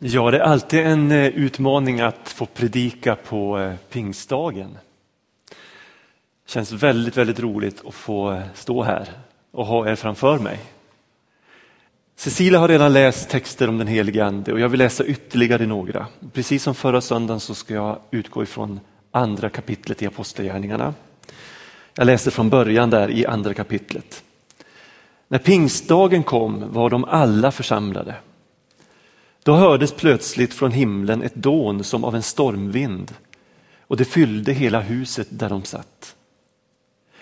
Ja, det är alltid en eh, utmaning att få predika på eh, pingstdagen. Det känns väldigt, väldigt roligt att få eh, stå här och ha er framför mig. Cecilia har redan läst texter om den helige Ande och jag vill läsa ytterligare några. Precis som förra söndagen så ska jag utgå ifrån andra kapitlet i Apostlagärningarna. Jag läser från början där i andra kapitlet. När pingstdagen kom var de alla församlade. Då hördes plötsligt från himlen ett dån som av en stormvind och det fyllde hela huset där de satt.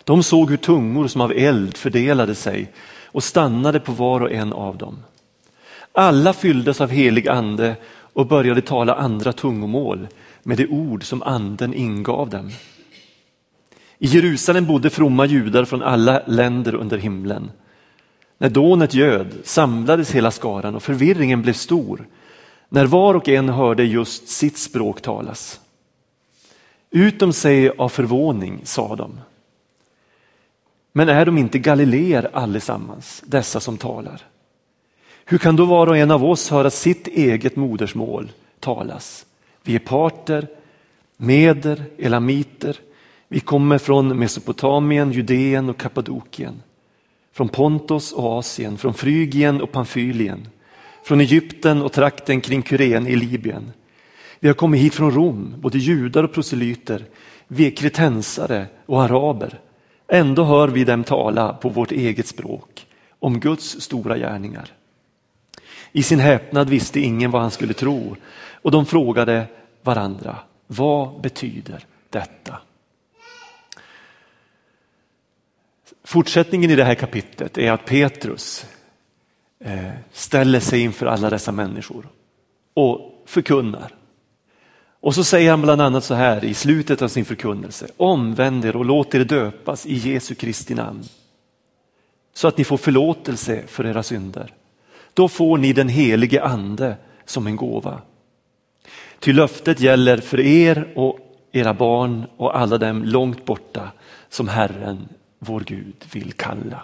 De såg hur tungor som av eld fördelade sig och stannade på var och en av dem. Alla fylldes av helig ande och började tala andra tungomål med de ord som anden ingav dem. I Jerusalem bodde fromma judar från alla länder under himlen. När dånet göd samlades hela skaran och förvirringen blev stor när var och en hörde just sitt språk talas. Utom sig av förvåning sa de. Men är de inte galileer allesammans, dessa som talar? Hur kan då var och en av oss höra sitt eget modersmål talas? Vi är parter, meder, elamiter. Vi kommer från Mesopotamien, Judeen och Kappadokien. Från Pontos och Asien, från Frygien och Pamfylien från Egypten och trakten kring Kyren i Libyen. Vi har kommit hit från Rom, både judar och proselyter. Vi är kretensare och araber. Ändå hör vi dem tala på vårt eget språk om Guds stora gärningar. I sin häpnad visste ingen vad han skulle tro och de frågade varandra, vad betyder detta? Fortsättningen i det här kapitlet är att Petrus Eh, ställer sig inför alla dessa människor och förkunnar. Och så säger han bland annat så här i slutet av sin förkunnelse. Omvänd er och låt er döpas i Jesu Kristi namn. Så att ni får förlåtelse för era synder. Då får ni den helige ande som en gåva. Ty löftet gäller för er och era barn och alla dem långt borta som Herren, vår Gud, vill kalla.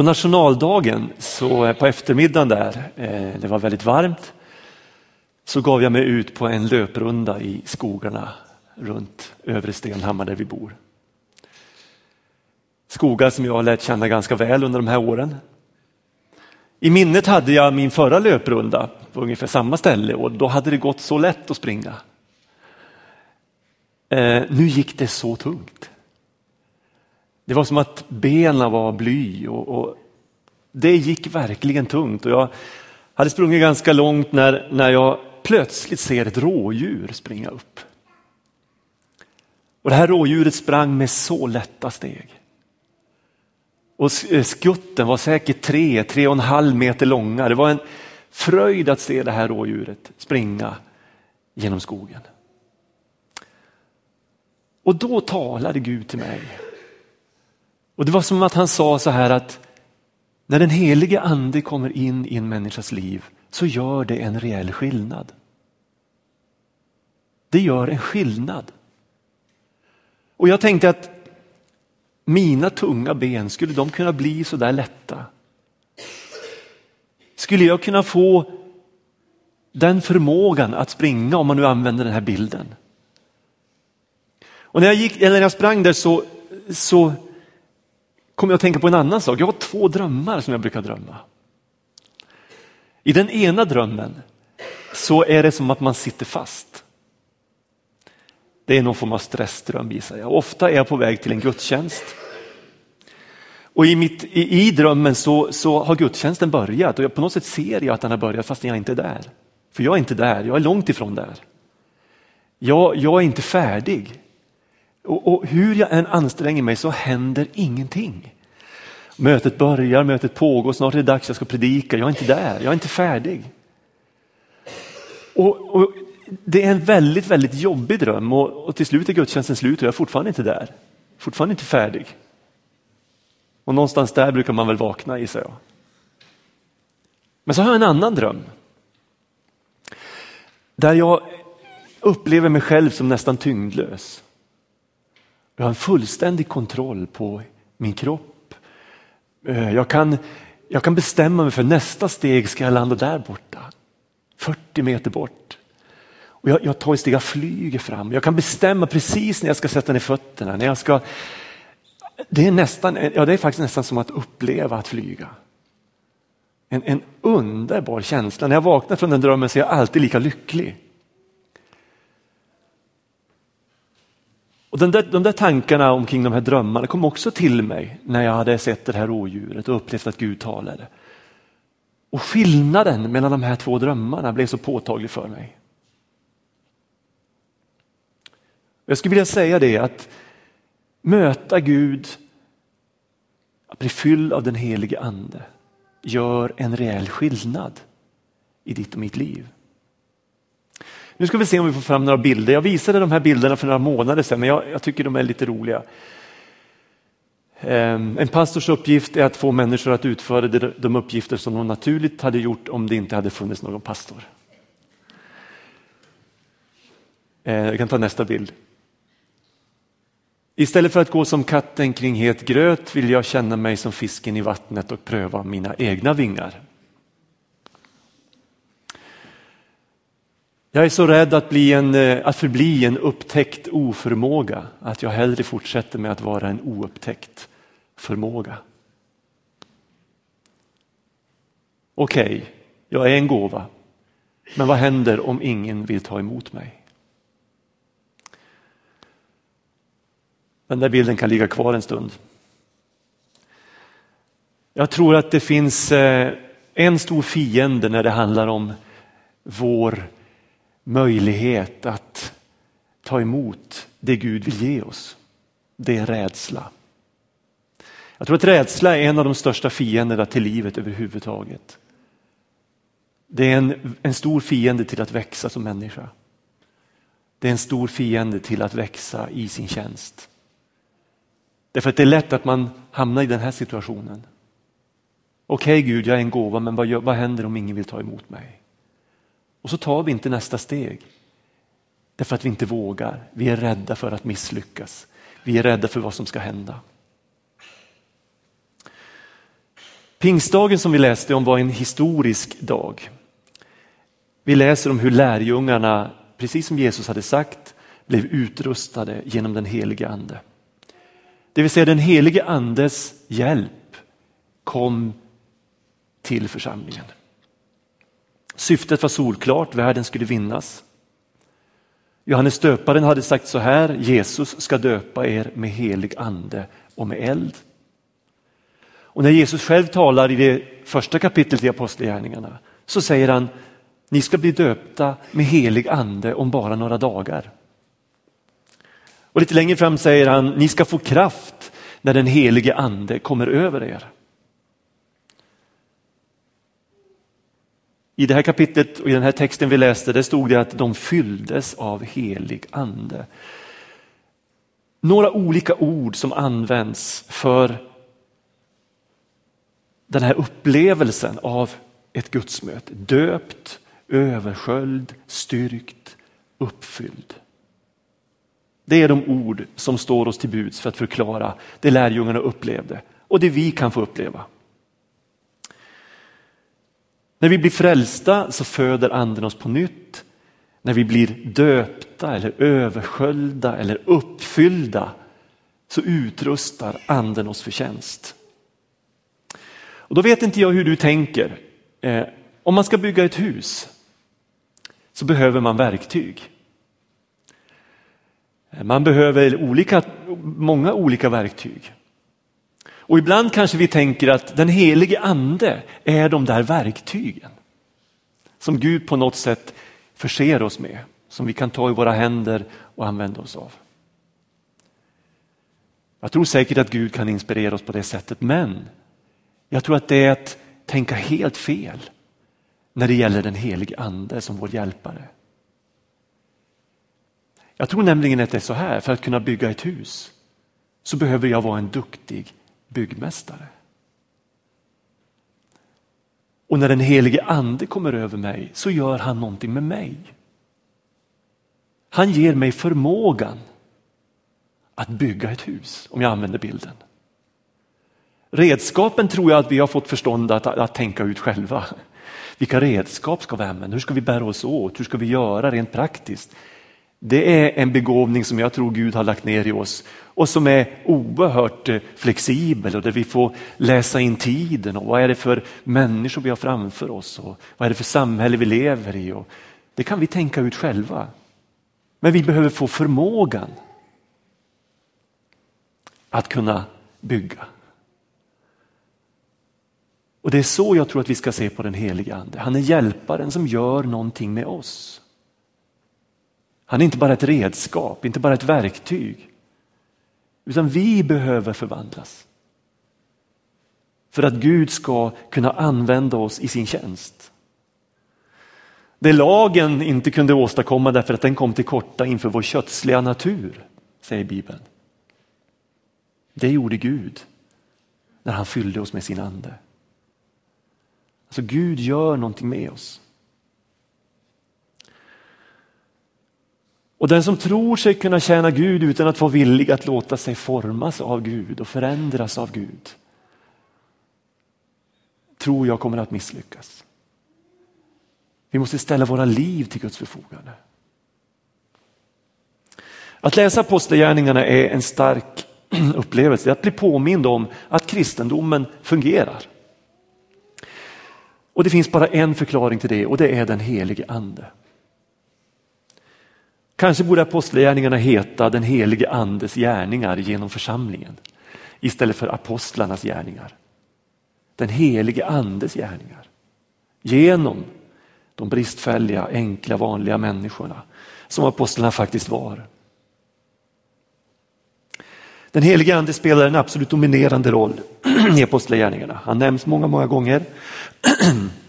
På nationaldagen, så på eftermiddagen där, eh, det var väldigt varmt, så gav jag mig ut på en löprunda i skogarna runt övre Stenhammar där vi bor. Skogar som jag har lärt känna ganska väl under de här åren. I minnet hade jag min förra löprunda på ungefär samma ställe och då hade det gått så lätt att springa. Eh, nu gick det så tungt. Det var som att benen var bly och, och, det gick verkligen tungt. Och jag hade sprungit ganska långt när, när jag plötsligt ser ett rådjur springa upp. Och Det här rådjuret sprang med så lätta steg. Och eh, skutten var säkert tre, tre och en halv meter långa. Det var en fröjd att se det här rådjuret springa genom skogen. Och då talade Gud till mig och Det var som att han sa så här att när den helige ande kommer in i en människas liv så gör det en reell skillnad. Det gör en skillnad. Och jag tänkte att mina tunga ben, skulle de kunna bli så där lätta? Skulle jag kunna få den förmågan att springa om man nu använder den här bilden? Och när jag, gick, eller när jag sprang där så, så kom jag att tänka på en annan sak. Jag har två drömmar som jag brukar drömma. I den ena drömmen så är det som att man sitter fast. Det är någon form av stressdröm gissar jag. Ofta är jag på väg till en gudstjänst. Och i, mitt, i, i drömmen så, så har gudstjänsten börjat och jag, på något sätt ser jag att den har börjat fast jag inte är där. För jag är inte där, jag är långt ifrån där. Jag, jag är inte färdig. Och, och, hur jag än anstränger mig så händer ingenting. Mötet börjar, mötet pågår, snart är det dags, jag ska predika. Jag är inte där, jag är inte färdig. Och, och Det är en väldigt, väldigt jobbig dröm och, och till slut är gudstjänsten slut och jag är fortfarande inte där. Fortfarande inte färdig. Och någonstans där brukar man väl vakna gissar jag. Men så har jag en annan dröm. Där jag upplever mig själv som nästan tyngdlös. Jag har en fullständig kontroll på min kropp, eh, jag kan, jag kan bestämma mig för nästa steg ska jag landa där borta. 40 meter bort. Och jag, jag tar ett steg, jag flyger fram. Jag kan bestämma precis när jag ska sätta ner fötterna. När jag ska, det, är nästan, ja, det är faktiskt nästan som att uppleva att flyga. En, en underbar känsla. När jag vaknar från den drömmen så är jag alltid lika lycklig. Och den där, de där tankarna omkring de här drömmarna kom också till mig när jag hade sett det här rådjuret och upplevt att Gud talade. Och skillnaden mellan de här två drömmarna blev så påtaglig för mig. Jag skulle vilja säga det att möta Gud, att bli fylld av den helige ande gör en rejäl skillnad i ditt och mitt liv. Nu ska vi se om vi får fram några bilder. Jag visade de här bilderna för några månader sedan men jag, jag tycker de är lite roliga. Ehm, en pastors uppgift är att få människor att utföra de uppgifter som de naturligt hade gjort om det inte hade funnits någon pastor. Ehm, jag kan ta nästa bild. Istället för att gå som katten kring het gröt vill jag känna mig som fisken i vattnet och pröva mina egna vingar. Jag är så rädd att, bli en, eh, att förbli en upptäckt oförmåga att jag hellre fortsätter med att vara en oupptäckt förmåga. Okej, okay, jag är en gåva, men vad händer om ingen vill ta emot mig? Den där bilden kan ligga kvar en stund. Jag tror att det finns eh, en stor fiende när det handlar om vår möjlighet att ta emot det Gud vill ge oss. Det är rädsla. Jag tror att rädsla är en av de största fienderna till livet överhuvudtaget. Det är en, en stor fiende till att växa som människa. Det är en stor fiende till att växa i sin tjänst. Därför att det är lätt att man hamnar i den här situationen. Okej okay, Gud, jag är en gåva, men vad, vad händer om ingen vill ta emot mig? Och så tar vi inte nästa steg. Därför att vi inte vågar. Vi är rädda för att misslyckas. Vi är rädda för vad som ska hända. Pingstdagen som vi läste om var en historisk dag. Vi läser om hur lärjungarna, precis som Jesus hade sagt, blev utrustade genom den helige ande. Det vill säga den helige andes hjälp kom till församlingen. Syftet var solklart, världen skulle vinnas. Johannes döparen hade sagt så här, Jesus ska döpa er med helig ande och med eld. Och när Jesus själv talar i det första kapitlet i Apostlagärningarna så säger han, ni ska bli döpta med helig ande om bara några dagar. Och lite längre fram säger han, ni ska få kraft när den helige ande kommer över er. I det här kapitlet och i den här texten vi läste, det stod det att de fylldes av helig ande. Några olika ord som används för den här upplevelsen av ett gudsmöte. Döpt, översköljd, styrkt, uppfylld. Det är de ord som står oss till buds för att förklara det lärjungarna upplevde och det vi kan få uppleva. När vi blir frälsta så föder anden oss på nytt. När vi blir döpta eller översköljda eller uppfyllda så utrustar anden oss för tjänst. Och då vet inte jag hur du tänker. Eh, om man ska bygga ett hus så behöver man verktyg. Eh, man behöver olika, många olika verktyg. Och ibland kanske vi tänker att den helige ande är de där verktygen som Gud på något sätt förser oss med, som vi kan ta i våra händer och använda oss av. Jag tror säkert att Gud kan inspirera oss på det sättet, men jag tror att det är att tänka helt fel när det gäller den helige ande som vår hjälpare. Jag tror nämligen att det är så här, för att kunna bygga ett hus så behöver jag vara en duktig byggmästare. Och när den helige ande kommer över mig så gör han någonting med mig. Han ger mig förmågan att bygga ett hus, om jag använder bilden. Redskapen tror jag att vi har fått förstånd att, att tänka ut själva. Vilka redskap ska vi använda? Hur ska vi bära oss åt? Hur ska vi göra rent praktiskt? Det är en begåvning som jag tror Gud har lagt ner i oss och som är oerhört eh, flexibel och där vi får läsa in tiden och vad är det för människor vi har framför oss och vad är det för samhälle vi lever i. Och det kan vi tänka ut själva. Men vi behöver få förmågan att kunna bygga. Och det är så jag tror att vi ska se på den helige ande. Han är hjälparen som gör någonting med oss. Han är inte bara ett redskap, inte bara ett verktyg. Utan vi behöver förvandlas. För att Gud ska kunna använda oss i sin tjänst. Det lagen inte kunde åstadkomma därför att den kom till korta inför vår kötsliga natur, säger Bibeln. Det gjorde Gud när han fyllde oss med sin ande. Alltså Gud gör någonting med oss. Och den som tror sig kunna tjäna Gud utan att vara villig att låta sig formas av Gud och förändras av Gud tror jag kommer att misslyckas. Vi måste ställa våra liv till Guds förfogande. Att läsa Apostlagärningarna är en stark upplevelse, att bli påmind om att kristendomen fungerar. Och det finns bara en förklaring till det och det är den helige ande. Kanske borde apostlagärningarna heta den helige andes gärningar genom församlingen istället för apostlarnas gärningar. Den helige andes gärningar genom de bristfälliga, enkla, vanliga människorna som apostlarna faktiskt var. Den helige ande spelar en absolut dominerande roll i apostlagärningarna. Han nämns många, många gånger.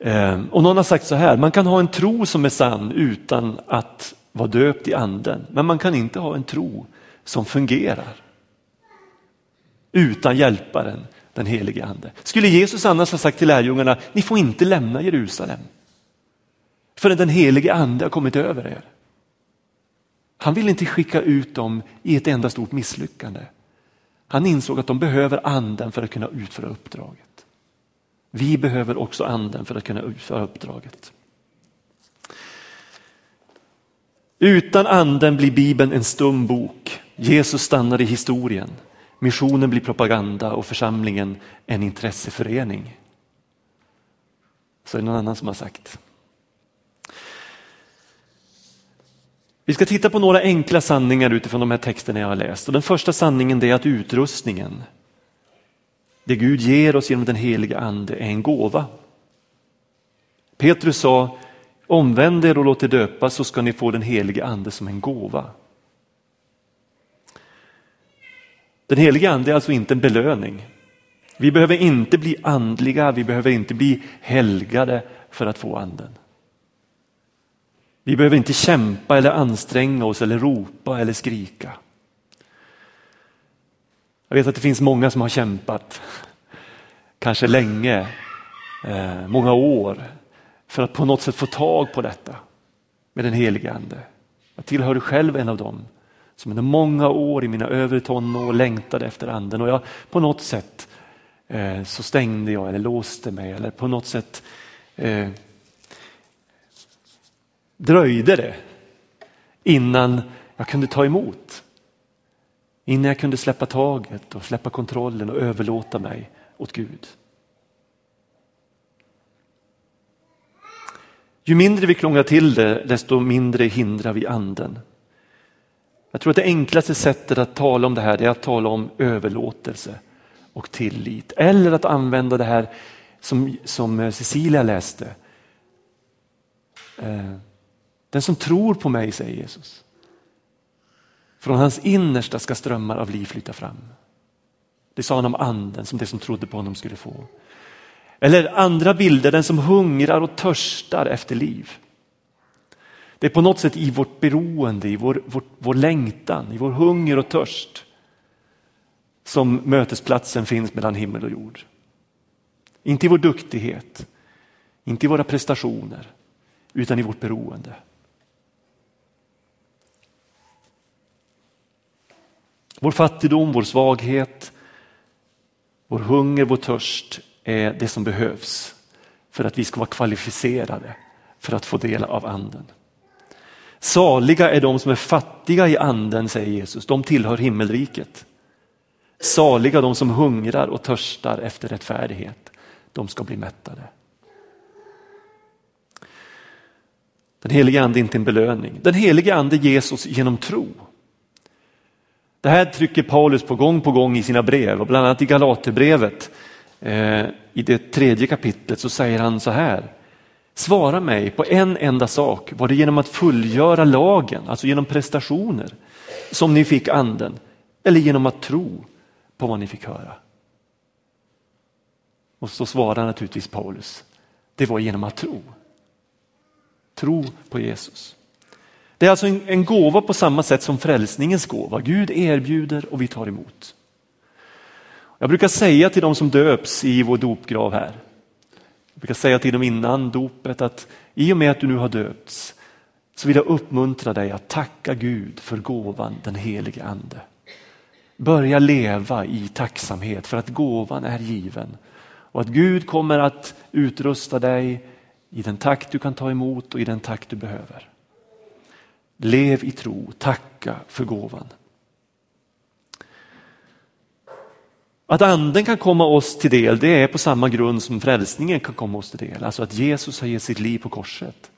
Ehm, och någon har sagt så här, man kan ha en tro som är sann utan att vara döpt i anden, men man kan inte ha en tro som fungerar utan hjälparen, den helige ande. Skulle Jesus annars ha sagt till lärjungarna, ni får inte lämna Jerusalem förrän den helige ande har kommit över er. Han vill inte skicka ut dem i ett enda stort misslyckande. Han insåg att de behöver anden för att kunna utföra uppdraget. Vi behöver också anden för att kunna utföra uppdraget. Utan anden blir Bibeln en stum bok. Jesus stannar i historien. Missionen blir propaganda och församlingen en intresseförening. Så är det någon annan som har sagt. Vi ska titta på några enkla sanningar utifrån de här texterna jag har läst. Och den första sanningen är att utrustningen det Gud ger oss genom den heliga ande är en gåva. Petrus sa, omvänd er och låt er döpas så ska ni få den heliga ande som en gåva. Den heliga ande är alltså inte en belöning. Vi behöver inte bli andliga, vi behöver inte bli helgade för att få anden. Vi behöver inte kämpa eller anstränga oss eller ropa eller skrika. Jag vet att det finns många som har kämpat, kanske länge, eh, många år, för att på något sätt få tag på detta med den helige Ande. Jag tillhörde själv en av dem som under många år i mina övre tonår längtade efter anden och jag på något sätt eh, så stängde jag eller låste mig eller på något sätt eh, dröjde det innan jag kunde ta emot. Innan jag kunde släppa taget och släppa kontrollen och överlåta mig åt Gud. Ju mindre vi krånglar till det, desto mindre hindrar vi anden. Jag tror att det enklaste sättet att tala om det här är att tala om överlåtelse och tillit. Eller att använda det här som, som Cecilia läste. Eh, den som tror på mig, säger Jesus. Från hans innersta ska strömmar av liv flyta fram. Det sa han om anden som det som trodde på honom skulle få. Eller andra bilder, den som hungrar och törstar efter liv. Det är på något sätt i vårt beroende, i vår, vår, vår längtan, i vår hunger och törst som mötesplatsen finns mellan himmel och jord. Inte i vår duktighet, inte i våra prestationer, utan i vårt beroende. Vår fattigdom, vår svaghet, Vår hunger, vår törst är det som behövs för att vi ska vara kvalificerade för att få del av anden. Saliga är de som är fattiga i anden, säger Jesus. De tillhör himmelriket. Saliga de som hungrar och törstar efter rättfärdighet. De ska bli mättade. Den helige ande är inte en belöning. Den helige ande ges oss genom tro. Det här trycker Paulus på gång på gång i sina brev och bland annat i Galaterbrevet eh, i det tredje kapitlet så säger han så här. Svara mig på en enda sak. Var det genom att fullgöra lagen, alltså genom prestationer, som ni fick anden? Eller genom att tro på vad ni fick höra? Och så svarar naturligtvis Paulus. Det var genom att tro. Tro på Jesus. Det är alltså en, en gåva på samma sätt som frälsningens gåva. Gud erbjuder och vi tar emot. Jag brukar säga till de som döps i vår dopgrav här, jag brukar säga till dem innan dopet att i och med att du nu har döpts så vill jag uppmuntra dig att tacka Gud för gåvan den helige ande. Börja leva i tacksamhet för att gåvan är given och att Gud kommer att utrusta dig i den takt du kan ta emot och i den takt du behöver. Lev i tro, tacka för gåvan. Att anden kan komma oss till del det är på samma grund som frälsningen kan komma oss till del. Alltså att Jesus har gett sitt liv på korset.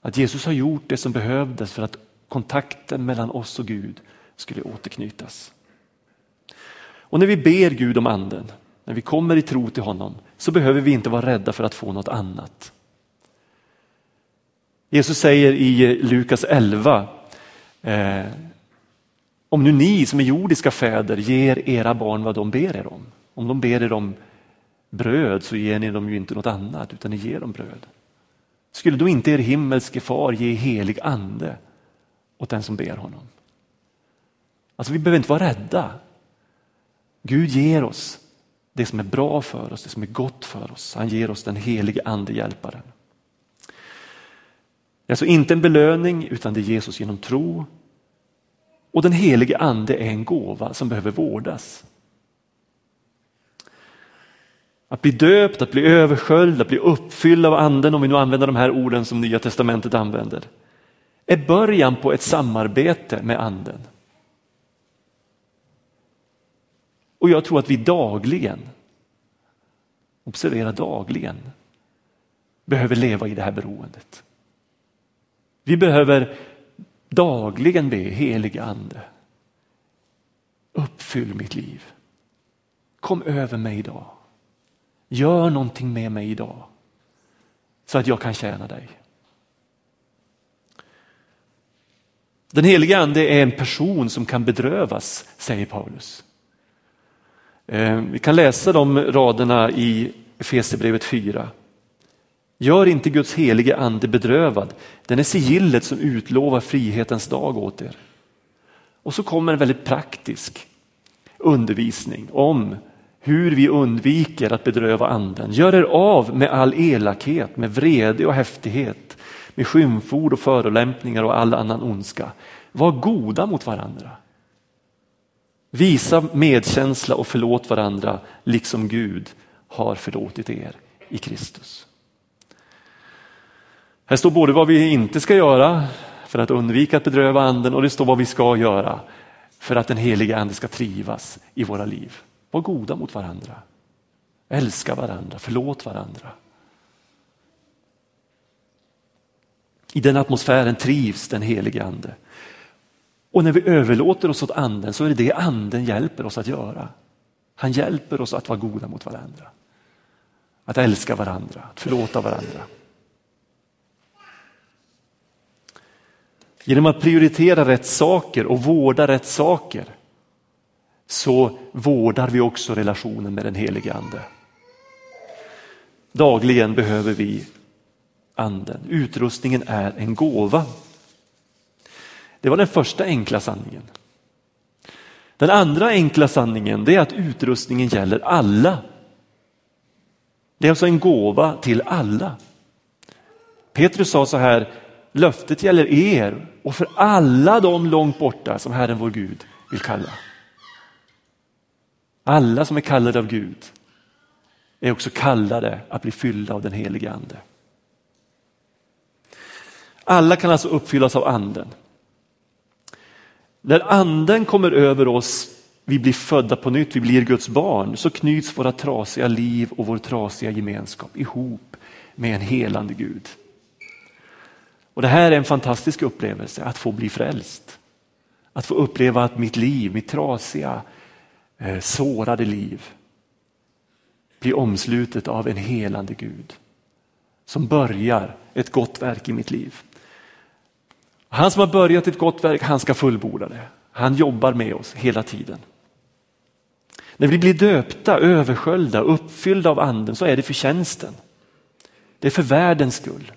Att Jesus har gjort det som behövdes för att kontakten mellan oss och Gud skulle återknytas. Och när vi ber Gud om anden, när vi kommer i tro till honom, så behöver vi inte vara rädda för att få något annat. Jesus säger i Lukas 11, eh, om nu ni som är jordiska fäder ger era barn vad de ber er om. Om de ber er om bröd så ger ni dem ju inte något annat utan ni ger dem bröd. Skulle då inte er himmelske far ge helig ande åt den som ber honom? Alltså vi behöver inte vara rädda. Gud ger oss det som är bra för oss, det som är gott för oss. Han ger oss den helige ande hjälparen. Det är alltså inte en belöning utan det är Jesus genom tro och den helige ande är en gåva som behöver vårdas. Att bli döpt, att bli översköljd, att bli uppfylld av anden, om vi nu använder de här orden som Nya Testamentet använder, är början på ett samarbete med anden. Och jag tror att vi dagligen, observera dagligen, behöver leva i det här beroendet. Vi behöver dagligen be helige ande. Uppfyll mitt liv. Kom över mig idag. Gör någonting med mig idag så att jag kan tjäna dig. Den helige ande är en person som kan bedrövas, säger Paulus. Eh, vi kan läsa de raderna i Efesierbrevet 4. Gör inte Guds helige ande bedrövad. Den är sigillet som utlovar frihetens dag åt er. Och så kommer en väldigt praktisk undervisning om hur vi undviker att bedröva anden. Gör er av med all elakhet, med vrede och häftighet, med skymford och förolämpningar och all annan ondska. Var goda mot varandra. Visa medkänsla och förlåt varandra liksom Gud har förlåtit er i Kristus. Här står både vad vi inte ska göra för att undvika att bedröva anden och det står vad vi ska göra för att den heliga ande ska trivas i våra liv. Var goda mot varandra. Älska varandra, förlåt varandra. I den atmosfären trivs den helige ande. Och när vi överlåter oss åt anden så är det det anden hjälper oss att göra. Han hjälper oss att vara goda mot varandra. Att älska varandra, att förlåta varandra. Genom att prioritera rätt saker och vårda rätt saker så vårdar vi också relationen med den helige ande. Dagligen behöver vi anden. Utrustningen är en gåva. Det var den första enkla sanningen. Den andra enkla sanningen är att utrustningen gäller alla. Det är alltså en gåva till alla. Petrus sa så här, löftet gäller er och för alla de långt borta som Herren vår Gud vill kalla. Alla som är kallade av Gud är också kallade att bli fyllda av den helige ande. Alla kan alltså uppfyllas av anden. När anden kommer över oss, vi blir födda på nytt, vi blir Guds barn, så knyts våra trasiga liv och vår trasiga gemenskap ihop med en helande Gud. Och Det här är en fantastisk upplevelse, att få bli frälst. Att få uppleva att mitt liv, mitt trasiga, eh, sårade liv blir omslutet av en helande Gud som börjar ett gott verk i mitt liv. Han som har börjat ett gott verk, han ska fullborda det. Han jobbar med oss hela tiden. När vi blir döpta, översköljda, uppfyllda av anden så är det för tjänsten. Det är för världens skull.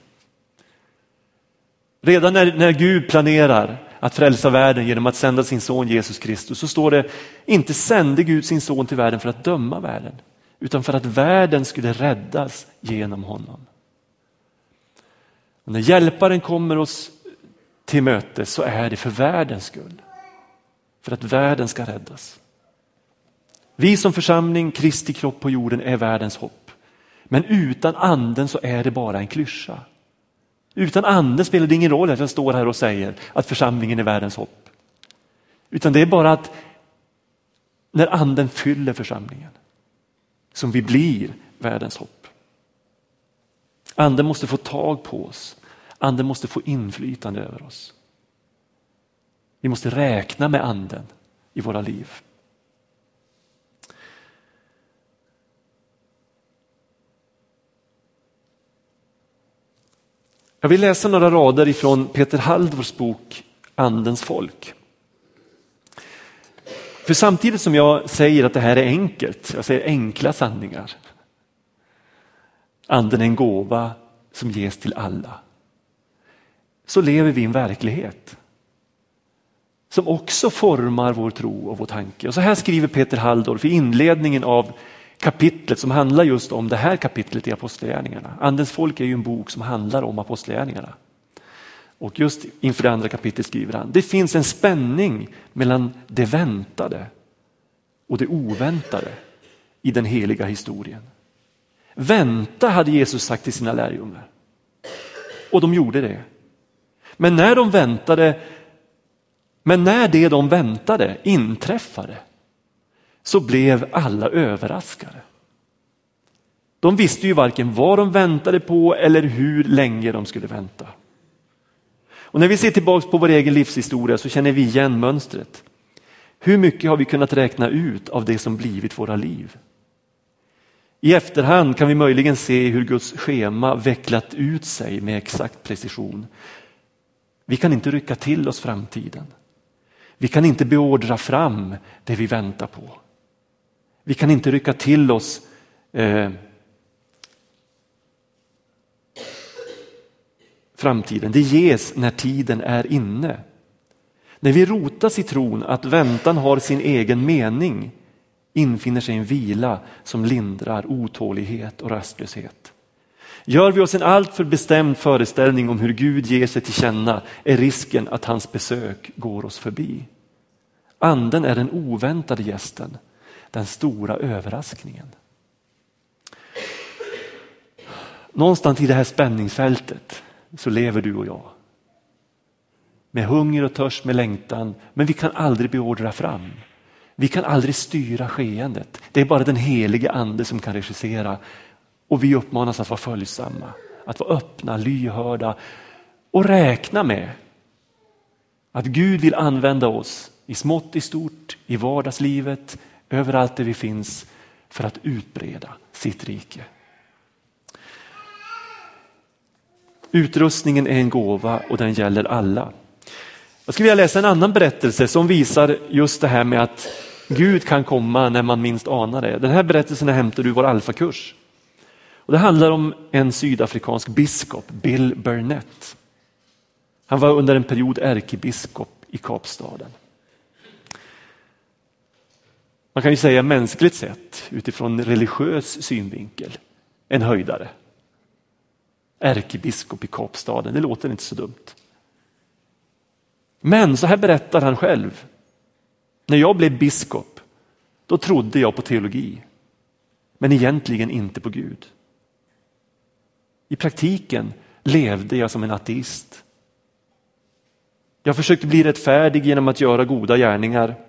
Redan när, när Gud planerar att frälsa världen genom att sända sin son Jesus Kristus så står det inte sände Gud sin son till världen för att döma världen utan för att världen skulle räddas genom honom. Och när hjälparen kommer oss till möte så är det för världens skull. För att världen ska räddas. Vi som församling, Kristi kropp på jorden, är världens hopp. Men utan anden så är det bara en klyscha. Utan anden spelar det ingen roll att jag står här och säger att församlingen är världens hopp. Utan det är bara att när anden fyller församlingen som vi blir världens hopp. Anden måste få tag på oss. Anden måste få inflytande över oss. Vi måste räkna med anden i våra liv. Jag vill läsa några rader ifrån Peter Halldors bok Andens folk. För samtidigt som jag säger att det här är enkelt, jag säger enkla sanningar. Anden är en gåva som ges till alla. Så lever vi i en verklighet som också formar vår tro och vår tanke. Och så här skriver Peter Halldorf i inledningen av kapitlet som handlar just om det här kapitlet i Apostlagärningarna. Andens folk är ju en bok som handlar om Apostlagärningarna. Och just inför det andra kapitlet skriver han, det finns en spänning mellan det väntade och det oväntade i den heliga historien. Vänta hade Jesus sagt till sina lärjungar. Och de gjorde det. Men när de väntade, men när det de väntade inträffade så blev alla överraskade. De visste ju varken vad de väntade på eller hur länge de skulle vänta. Och när vi ser tillbaks på vår egen livshistoria så känner vi igen mönstret. Hur mycket har vi kunnat räkna ut av det som blivit våra liv? I efterhand kan vi möjligen se hur Guds schema vecklat ut sig med exakt precision. Vi kan inte rycka till oss framtiden. Vi kan inte beordra fram det vi väntar på. Vi kan inte rycka till oss eh, framtiden. Det ges när tiden är inne. När vi rotas i tron att väntan har sin egen mening infinner sig en vila som lindrar otålighet och rastlöshet. Gör vi oss en alltför bestämd föreställning om hur Gud ger sig till känna är risken att hans besök går oss förbi. Anden är den oväntade gästen, den stora överraskningen. Någonstans i det här spänningsfältet så lever du och jag. Med hunger och törst, med längtan, men vi kan aldrig beordra fram. Vi kan aldrig styra skeendet. Det är bara den helige ande som kan regissera och vi uppmanas att vara följsamma, att vara öppna, lyhörda och räkna med att Gud vill använda oss i smått, i stort, i vardagslivet, överallt där vi finns för att utbreda sitt rike. Utrustningen är en gåva och den gäller alla. Jag skulle vilja läsa en annan berättelse som visar just det här med att Gud kan komma när man minst anar det. Den här berättelsen är hämtad ur vår alfakurs. Och det handlar om en sydafrikansk biskop, Bill Burnett. Han var under en period ärkebiskop i Kapstaden. Man kan ju säga mänskligt sett, utifrån religiös synvinkel, en höjdare. Ärkebiskop i Kapstaden, det låter inte så dumt. Men så här berättar han själv. När jag blev biskop Då trodde jag på teologi, men egentligen inte på Gud. I praktiken levde jag som en ateist. Jag försökte bli rättfärdig genom att göra goda gärningar.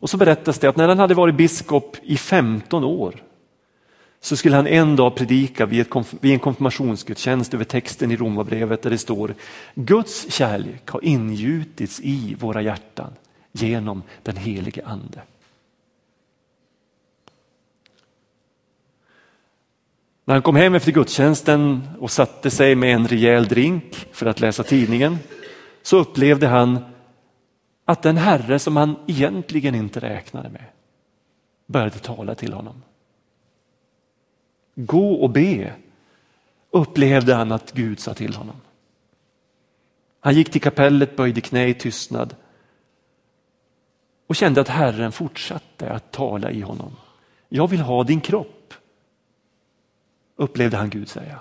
Och så berättas det att när han hade varit biskop i 15 år så skulle han en dag predika vid, ett, vid en konfirmationsgudstjänst över texten i Romarbrevet där det står Guds kärlek har ingjutits i våra hjärtan genom den helige ande. När han kom hem efter gudstjänsten och satte sig med en rejäl drink för att läsa tidningen så upplevde han att den herre som han egentligen inte räknade med började tala till honom. Gå och be, upplevde han att Gud sa till honom. Han gick till kapellet, böjde knä i tystnad och kände att Herren fortsatte att tala i honom. Jag vill ha din kropp, upplevde han Gud säga.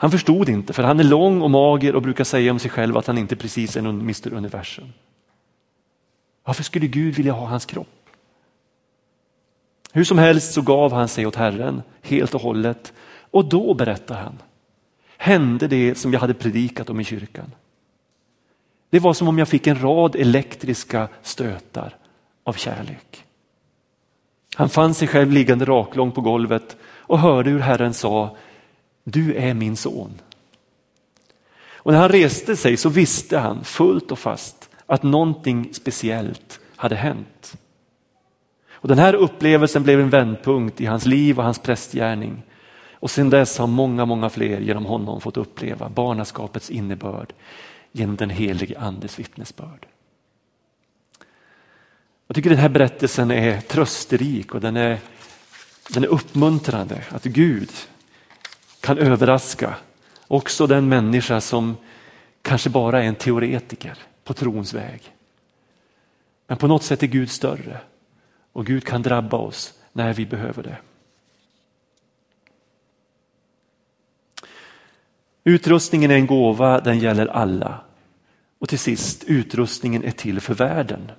Han förstod inte, för han är lång och mager och brukar säga om sig själv att han inte precis är någon Mr Universum. Varför skulle Gud vilja ha hans kropp? Hur som helst så gav han sig åt Herren helt och hållet och då berättar han, hände det som jag hade predikat om i kyrkan. Det var som om jag fick en rad elektriska stötar av kärlek. Han fann sig själv liggande raklång på golvet och hörde hur Herren sa, du är min son. Och när han reste sig så visste han fullt och fast att någonting speciellt hade hänt. Och Den här upplevelsen blev en vändpunkt i hans liv och hans prästgärning. Och sedan dess har många, många fler genom honom fått uppleva barnaskapets innebörd genom den helige andes vittnesbörd. Jag tycker den här berättelsen är trösterik och den är, den är uppmuntrande att Gud kan överraska också den människa som kanske bara är en teoretiker på trons väg. Men på något sätt är Gud större och Gud kan drabba oss när vi behöver det. Utrustningen är en gåva, den gäller alla. Och till sist, utrustningen är till för världen.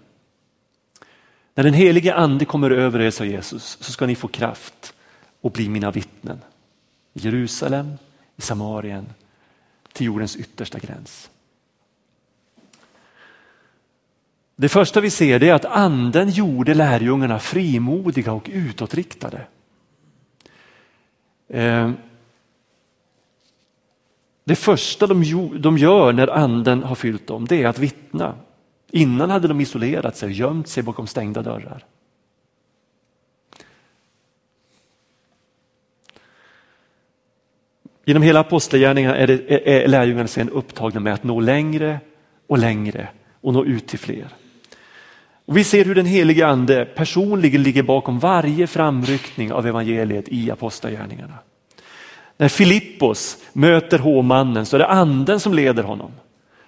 När den helige ande kommer över er, sa Jesus, så ska ni få kraft och bli mina vittnen. I Jerusalem, i Samarien, till jordens yttersta gräns. Det första vi ser är att anden gjorde lärjungarna frimodiga och utåtriktade. Eh, det första de gör när anden har fyllt dem det är att vittna. Innan hade de isolerat sig och gömt sig bakom stängda dörrar. Genom hela apostlagärningarna är, det, är lärjungarna sen upptagna med att nå längre och längre och nå ut till fler. Och vi ser hur den helige ande personligen ligger bakom varje framryckning av evangeliet i apostlagärningarna. När Filippos möter hovmannen så är det anden som leder honom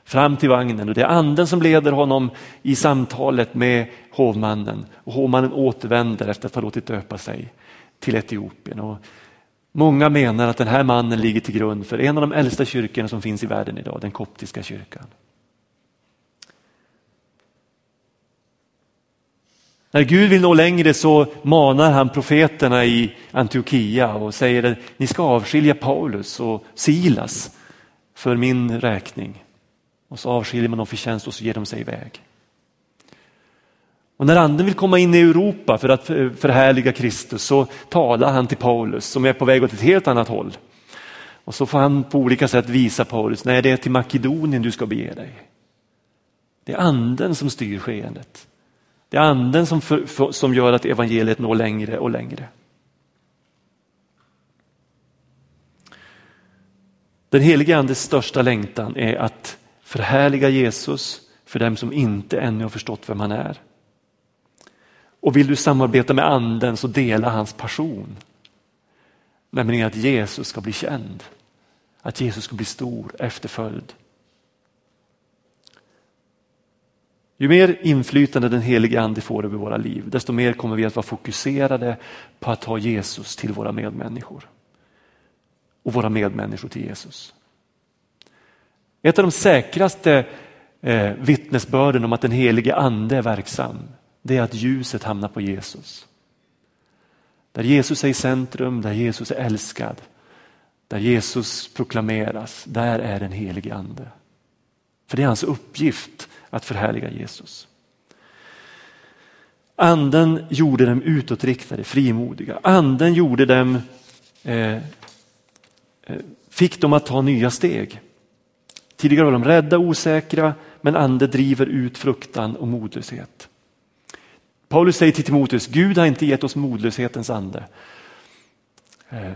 fram till vagnen och det är anden som leder honom i samtalet med hovmannen. Och hovmannen återvänder efter att ha låtit döpa sig till Etiopien. Och många menar att den här mannen ligger till grund för en av de äldsta kyrkorna som finns i världen idag, den koptiska kyrkan. När Gud vill nå längre så manar han profeterna i Antiochia och säger att ni ska avskilja Paulus och Silas för min räkning. Och så avskiljer man dem för tjänst och så ger de sig iväg. Och när anden vill komma in i Europa för att förhärliga Kristus så talar han till Paulus som är på väg åt ett helt annat håll. Och så får han på olika sätt visa Paulus, nej det är till Makedonien du ska bege dig. Det är anden som styr skeendet. Det är anden som, för, för, som gör att evangeliet når längre och längre. Den helige andes största längtan är att förhärliga Jesus för dem som inte ännu har förstått vem han är. Och vill du samarbeta med anden så dela hans passion. Nämligen att Jesus ska bli känd. Att Jesus ska bli stor, efterföljd. Ju mer inflytande den helige ande får över våra liv, desto mer kommer vi att vara fokuserade på att ta Jesus till våra medmänniskor. Och våra medmänniskor till Jesus. Ett av de säkraste eh, vittnesbörden om att den helige ande är verksam det är att ljuset hamnar på Jesus. Där Jesus är i centrum, där Jesus är älskad, där Jesus proklameras, där är den helige ande. För det är hans uppgift att förhärliga Jesus. Anden gjorde dem utåtriktade, frimodiga. Anden gjorde dem, eh, eh fick dem att ta nya steg. Tidigare var de rädda, osäkra, men ande driver ut fruktan och modlöshet. Paulus säger till Timoteus, Gud har inte gett oss modlöshetens ande. Eh,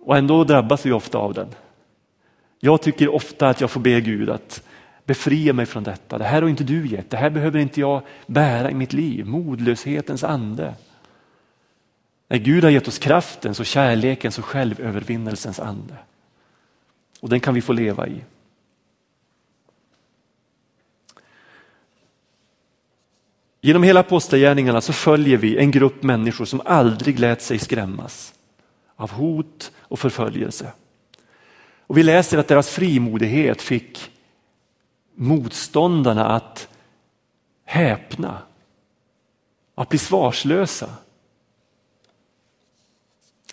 och ändå drabbas vi ofta av den. Jag tycker ofta att jag får be Gud att befria mig från detta. Det här har inte du gett, det här behöver inte jag bära i mitt liv. Modlöshetens ande. Nej, Gud har gett oss kraftens och kärlekens och självövervinnelsens ande. Och den kan vi få leva i. Genom hela apostlagärningarna så följer vi en grupp människor som aldrig lät sig skrämmas av hot och förföljelse. Och vi läser att deras frimodighet fick motståndarna att häpna, att bli svarslösa.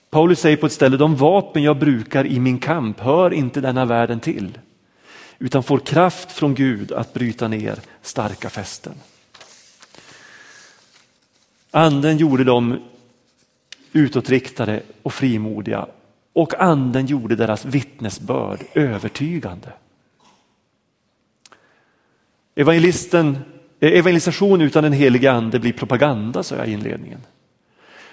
Paulus säger på ett ställe, de vapen jag brukar i min kamp hör inte denna världen till, utan får kraft från Gud att bryta ner starka fästen. Anden gjorde dem utåtriktade och frimodiga och anden gjorde deras vittnesbörd övertygande. Evangelisten, eh, evangelisation utan den helige ande blir propaganda, sa jag i inledningen.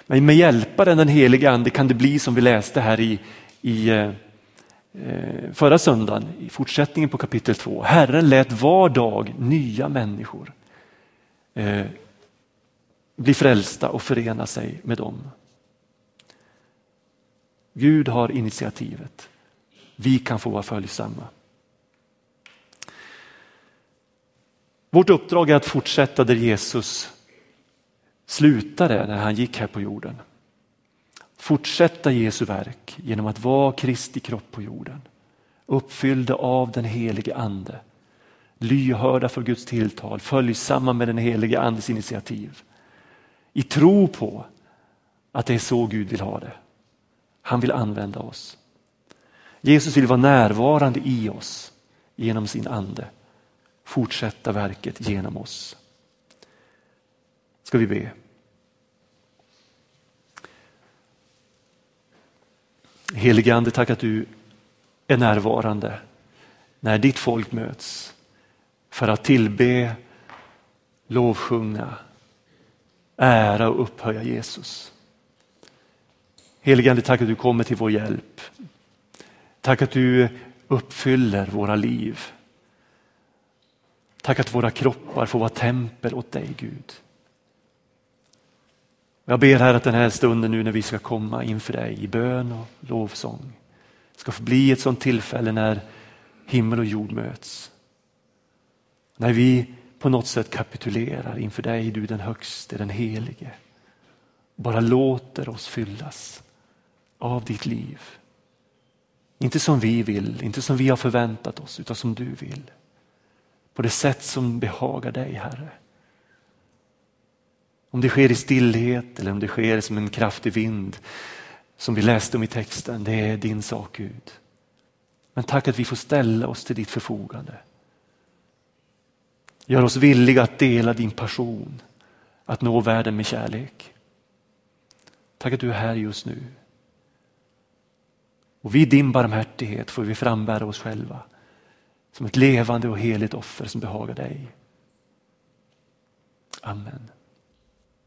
Men med hjälparen den helige ande kan det bli som vi läste här i, i eh, eh, förra söndagen, i fortsättningen på kapitel 2. Herren lät var dag nya människor bli frälsta och förena sig med dem. Gud har initiativet. Vi kan få vara följsamma. Vårt uppdrag är att fortsätta där Jesus slutade när han gick här på jorden. Fortsätta Jesu verk genom att vara Kristi kropp på jorden. Uppfyllda av den helige ande. Lyhörda för Guds tilltal, följsamma med den helige andes initiativ. I tro på att det är så Gud vill ha det. Han vill använda oss. Jesus vill vara närvarande i oss genom sin ande. Fortsätta verket genom oss. Ska vi be. Helige Ande, tack att du är närvarande när ditt folk möts för att tillbe, lovsjunga, ära och upphöja Jesus. Helige Ande, tack att du kommer till vår hjälp. Tack att du uppfyller våra liv. Tack att våra kroppar får vara tempel åt dig Gud. Jag ber här att den här stunden nu när vi ska komma inför dig i bön och lovsång ska få bli ett sådant tillfälle när himmel och jord möts. När vi på något sätt kapitulerar inför dig, du den högste, den helige. Bara låter oss fyllas av ditt liv. Inte som vi vill, inte som vi har förväntat oss, utan som du vill. På det sätt som behagar dig, Herre. Om det sker i stillhet eller om det sker som en kraftig vind som vi läste om i texten, det är din sak Gud. Men tack att vi får ställa oss till ditt förfogande. Gör oss villiga att dela din passion, att nå världen med kärlek. Tack att du är här just nu. Och vid din barmhärtighet får vi frambära oss själva som ett levande och heligt offer som behagar dig. Amen.